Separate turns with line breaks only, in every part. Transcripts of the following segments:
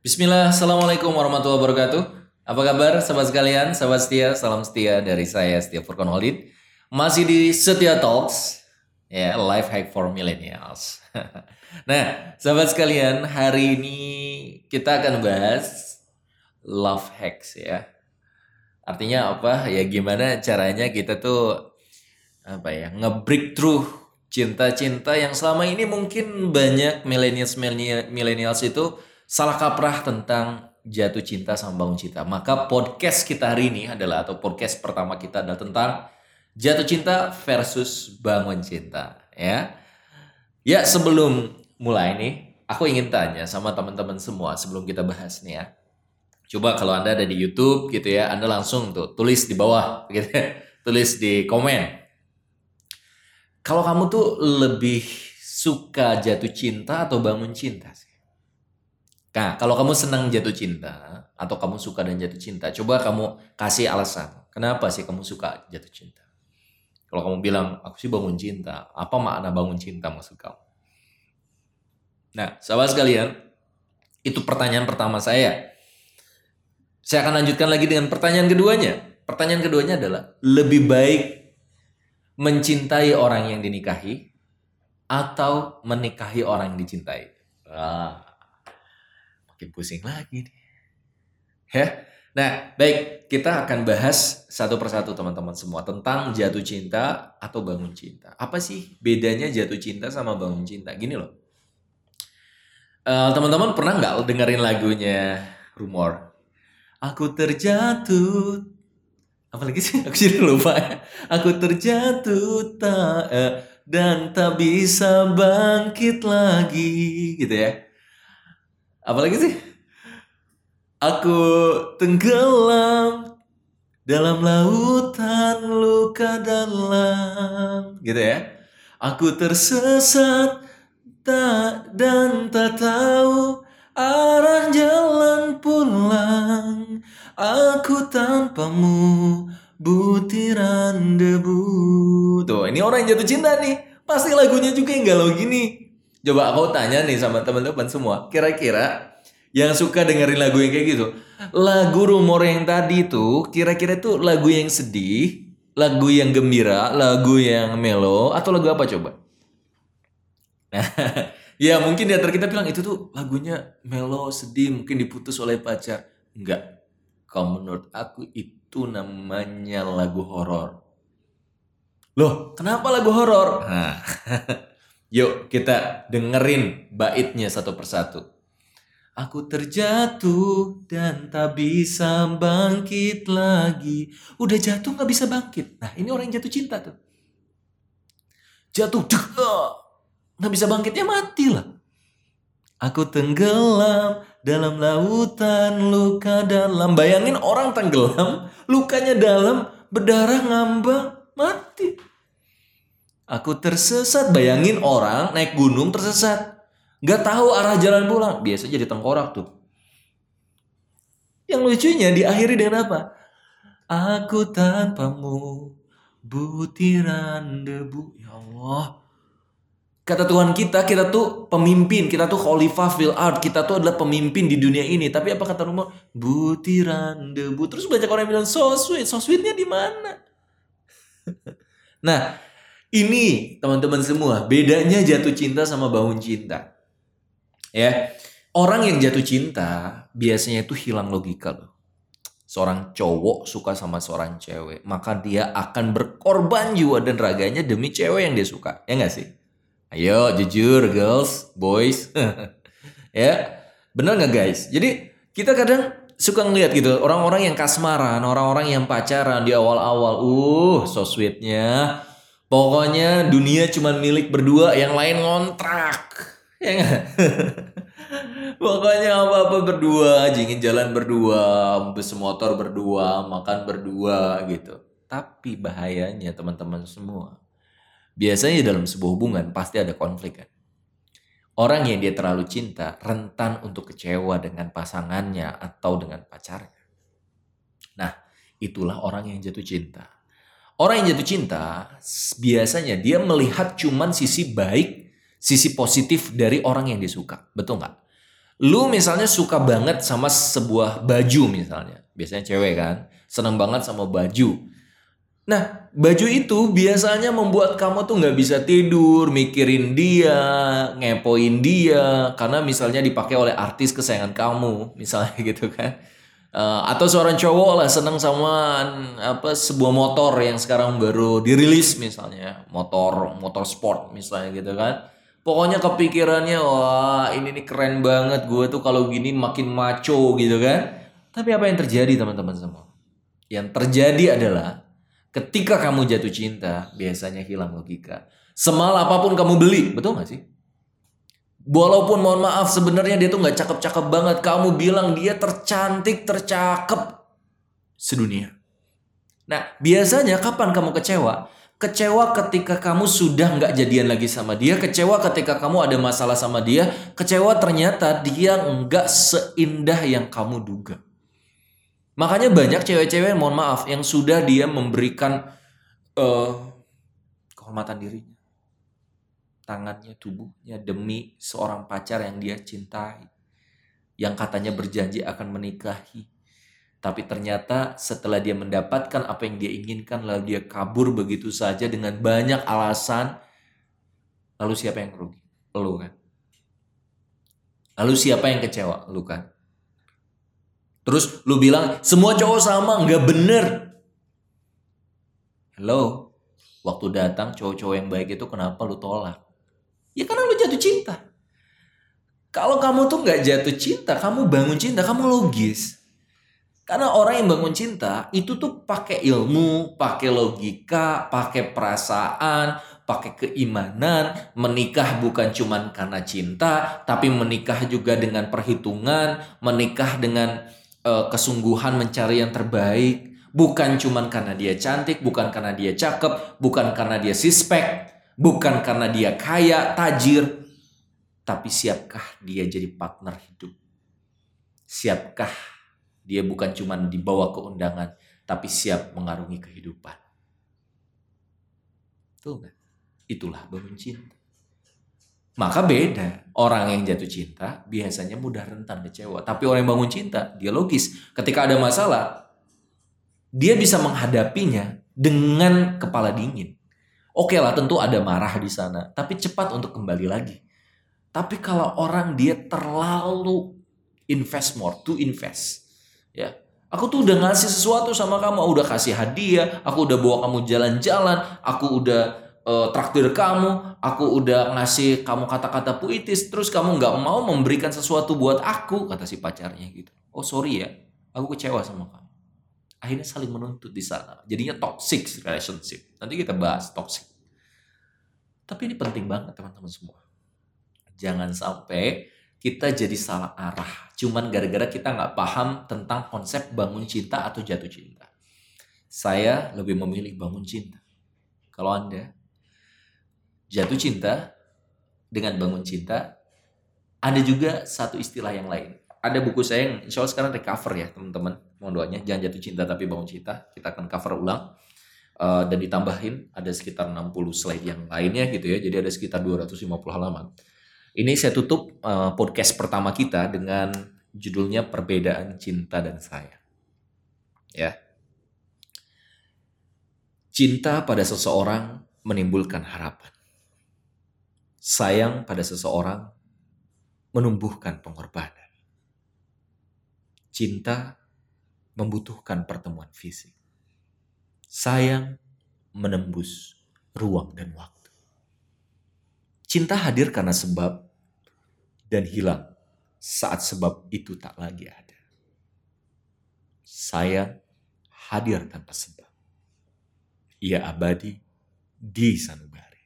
Bismillah, Assalamualaikum warahmatullahi wabarakatuh. Apa kabar sahabat sekalian, sahabat setia, salam setia dari saya Setia Furkon Holid. Masih di Setia Talks, ya life hack for millennials. nah, sahabat sekalian, hari ini kita akan bahas love hacks ya. Artinya apa? Ya gimana caranya kita tuh apa ya nge-breakthrough cinta-cinta yang selama ini mungkin banyak millennials millennials itu salah kaprah tentang jatuh cinta sama bangun cinta. Maka podcast kita hari ini adalah atau podcast pertama kita adalah tentang jatuh cinta versus bangun cinta, ya. Ya, sebelum mulai nih, aku ingin tanya sama teman-teman semua sebelum kita bahas nih ya. Coba kalau Anda ada di YouTube gitu ya, Anda langsung tuh tulis di bawah gitu ya. Tulis di komen. Kalau kamu tuh lebih suka jatuh cinta atau bangun cinta sih? Nah, kalau kamu senang jatuh cinta atau kamu suka dan jatuh cinta, coba kamu kasih alasan. Kenapa sih kamu suka jatuh cinta? Kalau kamu bilang, aku sih bangun cinta. Apa makna bangun cinta maksud kamu? Nah, sahabat sekalian, itu pertanyaan pertama saya. Saya akan lanjutkan lagi dengan pertanyaan keduanya. Pertanyaan keduanya adalah, lebih baik mencintai orang yang dinikahi atau menikahi orang yang dicintai? Ah, makin pusing lagi nih. Ya. Nah, baik, kita akan bahas satu persatu teman-teman semua tentang jatuh cinta atau bangun cinta. Apa sih bedanya jatuh cinta sama bangun cinta? Gini loh. Uh, teman-teman pernah nggak dengerin lagunya Rumor? Aku terjatuh. Apa lagi sih? Aku jadi lupa. Aku terjatuh tak uh, dan tak bisa bangkit lagi, gitu ya apalagi sih? Aku tenggelam dalam lautan luka dalam. Gitu ya? Aku tersesat tak dan tak tahu arah jalan pulang. Aku tanpamu butiran debu. Tuh ini orang yang jatuh cinta nih. Pasti lagunya juga yang galau gini Coba aku tanya nih sama teman-teman semua, kira-kira yang suka dengerin lagu yang kayak gitu, lagu rumor yang tadi tuh kira-kira tuh lagu yang sedih, lagu yang gembira, lagu yang melo, atau lagu apa coba? Nah, ya mungkin di antara kita bilang itu tuh lagunya melo, sedih, mungkin diputus oleh pacar. Enggak. Kalau menurut aku itu namanya lagu horor. Loh, kenapa lagu horor? Nah, Yuk kita dengerin baitnya satu persatu. Aku terjatuh dan tak bisa bangkit lagi. Udah jatuh gak bisa bangkit. Nah ini orang yang jatuh cinta tuh. Jatuh, gak bisa bangkitnya mati lah. Aku tenggelam dalam lautan luka dalam. Bayangin orang tenggelam, lukanya dalam, berdarah ngambang, mati. Aku tersesat. Bayangin orang naik gunung tersesat. Gak tahu arah jalan pulang. Biasa jadi tengkorak tuh. Yang lucunya diakhiri dengan apa? Aku tanpamu butiran debu. Ya Allah. Kata Tuhan kita, kita tuh pemimpin, kita tuh khalifah fil art, kita tuh adalah pemimpin di dunia ini. Tapi apa kata rumah? Butiran debu. Terus banyak orang yang bilang so sweet, so sweetnya di mana? nah, ini teman-teman semua, bedanya jatuh cinta sama bangun cinta. Ya, orang yang jatuh cinta biasanya itu hilang logika loh. Seorang cowok suka sama seorang cewek, maka dia akan berkorban jiwa dan raganya demi cewek yang dia suka. Ya nggak sih? Ayo jujur girls, boys. ya, bener nggak guys? Jadi kita kadang suka ngeliat gitu orang-orang yang kasmaran, orang-orang yang pacaran di awal-awal, uh, so sweetnya Pokoknya dunia cuma milik berdua, yang lain ngontrak. Ya gak? Pokoknya apa-apa berdua, jingin jalan berdua, bus motor berdua, makan berdua gitu. Tapi bahayanya teman-teman semua. Biasanya dalam sebuah hubungan pasti ada konflik kan. Orang yang dia terlalu cinta rentan untuk kecewa dengan pasangannya atau dengan pacarnya. Nah, itulah orang yang jatuh cinta. Orang yang jatuh cinta biasanya dia melihat cuman sisi baik, sisi positif dari orang yang dia suka. Betul nggak? Lu misalnya suka banget sama sebuah baju misalnya. Biasanya cewek kan. Seneng banget sama baju. Nah, baju itu biasanya membuat kamu tuh nggak bisa tidur, mikirin dia, ngepoin dia, karena misalnya dipakai oleh artis kesayangan kamu, misalnya gitu kan. Uh, atau seorang cowok lah seneng sama apa sebuah motor yang sekarang baru dirilis misalnya. Motor motor sport misalnya gitu kan. Pokoknya kepikirannya wah ini nih keren banget. Gue tuh kalau gini makin maco gitu kan. Tapi apa yang terjadi teman-teman semua? Yang terjadi adalah ketika kamu jatuh cinta biasanya hilang logika. Semal apa pun kamu beli betul gak sih Walaupun mohon maaf sebenarnya dia tuh nggak cakep-cakep banget. Kamu bilang dia tercantik, tercakep sedunia. Nah biasanya kapan kamu kecewa? Kecewa ketika kamu sudah nggak jadian lagi sama dia. Kecewa ketika kamu ada masalah sama dia. Kecewa ternyata dia nggak seindah yang kamu duga. Makanya banyak cewek-cewek mohon maaf yang sudah dia memberikan uh, kehormatan dirinya tangannya, tubuhnya demi seorang pacar yang dia cintai. Yang katanya berjanji akan menikahi. Tapi ternyata setelah dia mendapatkan apa yang dia inginkan, lalu dia kabur begitu saja dengan banyak alasan. Lalu siapa yang rugi? Lu kan? Lalu siapa yang kecewa? Lu kan? Terus lu bilang, semua cowok sama, nggak bener. Hello? Waktu datang cowok-cowok yang baik itu kenapa lu tolak? Ya karena lu jatuh cinta. Kalau kamu tuh nggak jatuh cinta, kamu bangun cinta, kamu logis. Karena orang yang bangun cinta itu tuh pakai ilmu, pakai logika, pakai perasaan, pakai keimanan. Menikah bukan cuma karena cinta, tapi menikah juga dengan perhitungan, menikah dengan uh, kesungguhan mencari yang terbaik. Bukan cuma karena dia cantik, bukan karena dia cakep, bukan karena dia sispek, Bukan karena dia kaya, tajir, tapi siapkah dia jadi partner hidup? Siapkah dia bukan cuma dibawa ke undangan, tapi siap mengarungi kehidupan? Tuh kan? Itulah bangun cinta. Maka beda. Orang yang jatuh cinta biasanya mudah rentan kecewa. Tapi orang yang bangun cinta, dia logis. Ketika ada masalah, dia bisa menghadapinya dengan kepala dingin. Oke lah tentu ada marah di sana, tapi cepat untuk kembali lagi. Tapi kalau orang dia terlalu invest more, to invest. Ya, aku tuh udah ngasih sesuatu sama kamu, udah kasih hadiah, aku udah bawa kamu jalan-jalan, aku udah uh, traktir kamu, aku udah ngasih kamu kata-kata puitis, terus kamu nggak mau memberikan sesuatu buat aku, kata si pacarnya gitu. Oh sorry ya, aku kecewa sama kamu akhirnya saling menuntut di sana. Jadinya toxic relationship. Nanti kita bahas toxic. Tapi ini penting banget teman-teman semua. Jangan sampai kita jadi salah arah. Cuman gara-gara kita nggak paham tentang konsep bangun cinta atau jatuh cinta. Saya lebih memilih bangun cinta. Kalau Anda jatuh cinta dengan bangun cinta, ada juga satu istilah yang lain. Ada buku saya yang insya Allah sekarang recover ya teman-teman. Mohon doanya, jangan jatuh cinta tapi bangun cinta. Kita akan cover ulang uh, dan ditambahin ada sekitar 60 slide yang lainnya gitu ya. Jadi ada sekitar 250 halaman. Ini saya tutup uh, podcast pertama kita dengan judulnya Perbedaan Cinta dan Saya. Ya. Cinta pada seseorang menimbulkan harapan. Sayang pada seseorang menumbuhkan pengorbanan. Cinta membutuhkan pertemuan fisik sayang menembus ruang dan waktu. Cinta hadir karena sebab dan hilang saat sebab itu tak lagi ada. Sayang hadir tanpa sebab. Ia abadi di sanubari.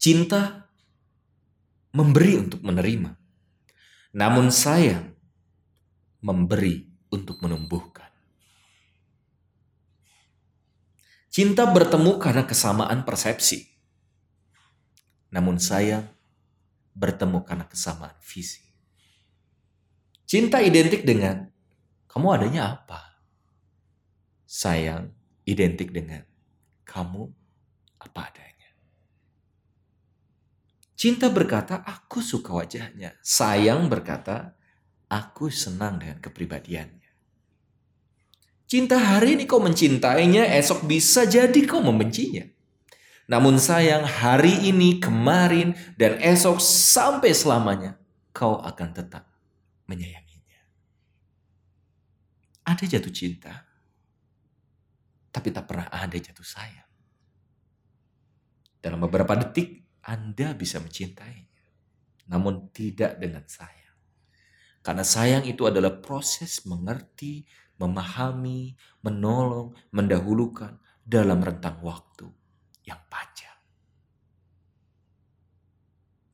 Cinta memberi untuk menerima. Namun sayang memberi untuk menumbuhkan. Cinta bertemu karena kesamaan persepsi. Namun sayang bertemu karena kesamaan visi. Cinta identik dengan kamu adanya apa? Sayang identik dengan kamu apa adanya. Cinta berkata, aku suka wajahnya. Sayang berkata, aku senang dengan kepribadiannya. Cinta hari ini kau mencintainya, esok bisa jadi kau membencinya. Namun sayang hari ini, kemarin, dan esok sampai selamanya, kau akan tetap menyayanginya. Ada jatuh cinta, tapi tak pernah ada jatuh sayang. Dalam beberapa detik, anda bisa mencintainya, namun tidak dengan sayang. Karena sayang itu adalah proses mengerti, memahami, menolong, mendahulukan dalam rentang waktu yang panjang.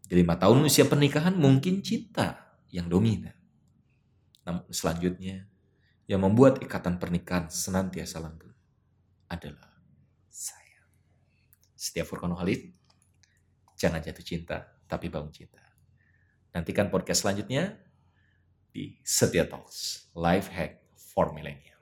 Di lima tahun usia pernikahan mungkin cinta yang dominan. Namun selanjutnya, yang membuat ikatan pernikahan senantiasa langgeng adalah sayang. Setiap Furkono Halid, Jangan jatuh cinta, tapi bangun cinta. Nantikan podcast selanjutnya di Setia Talks, Life Hack for Millennials.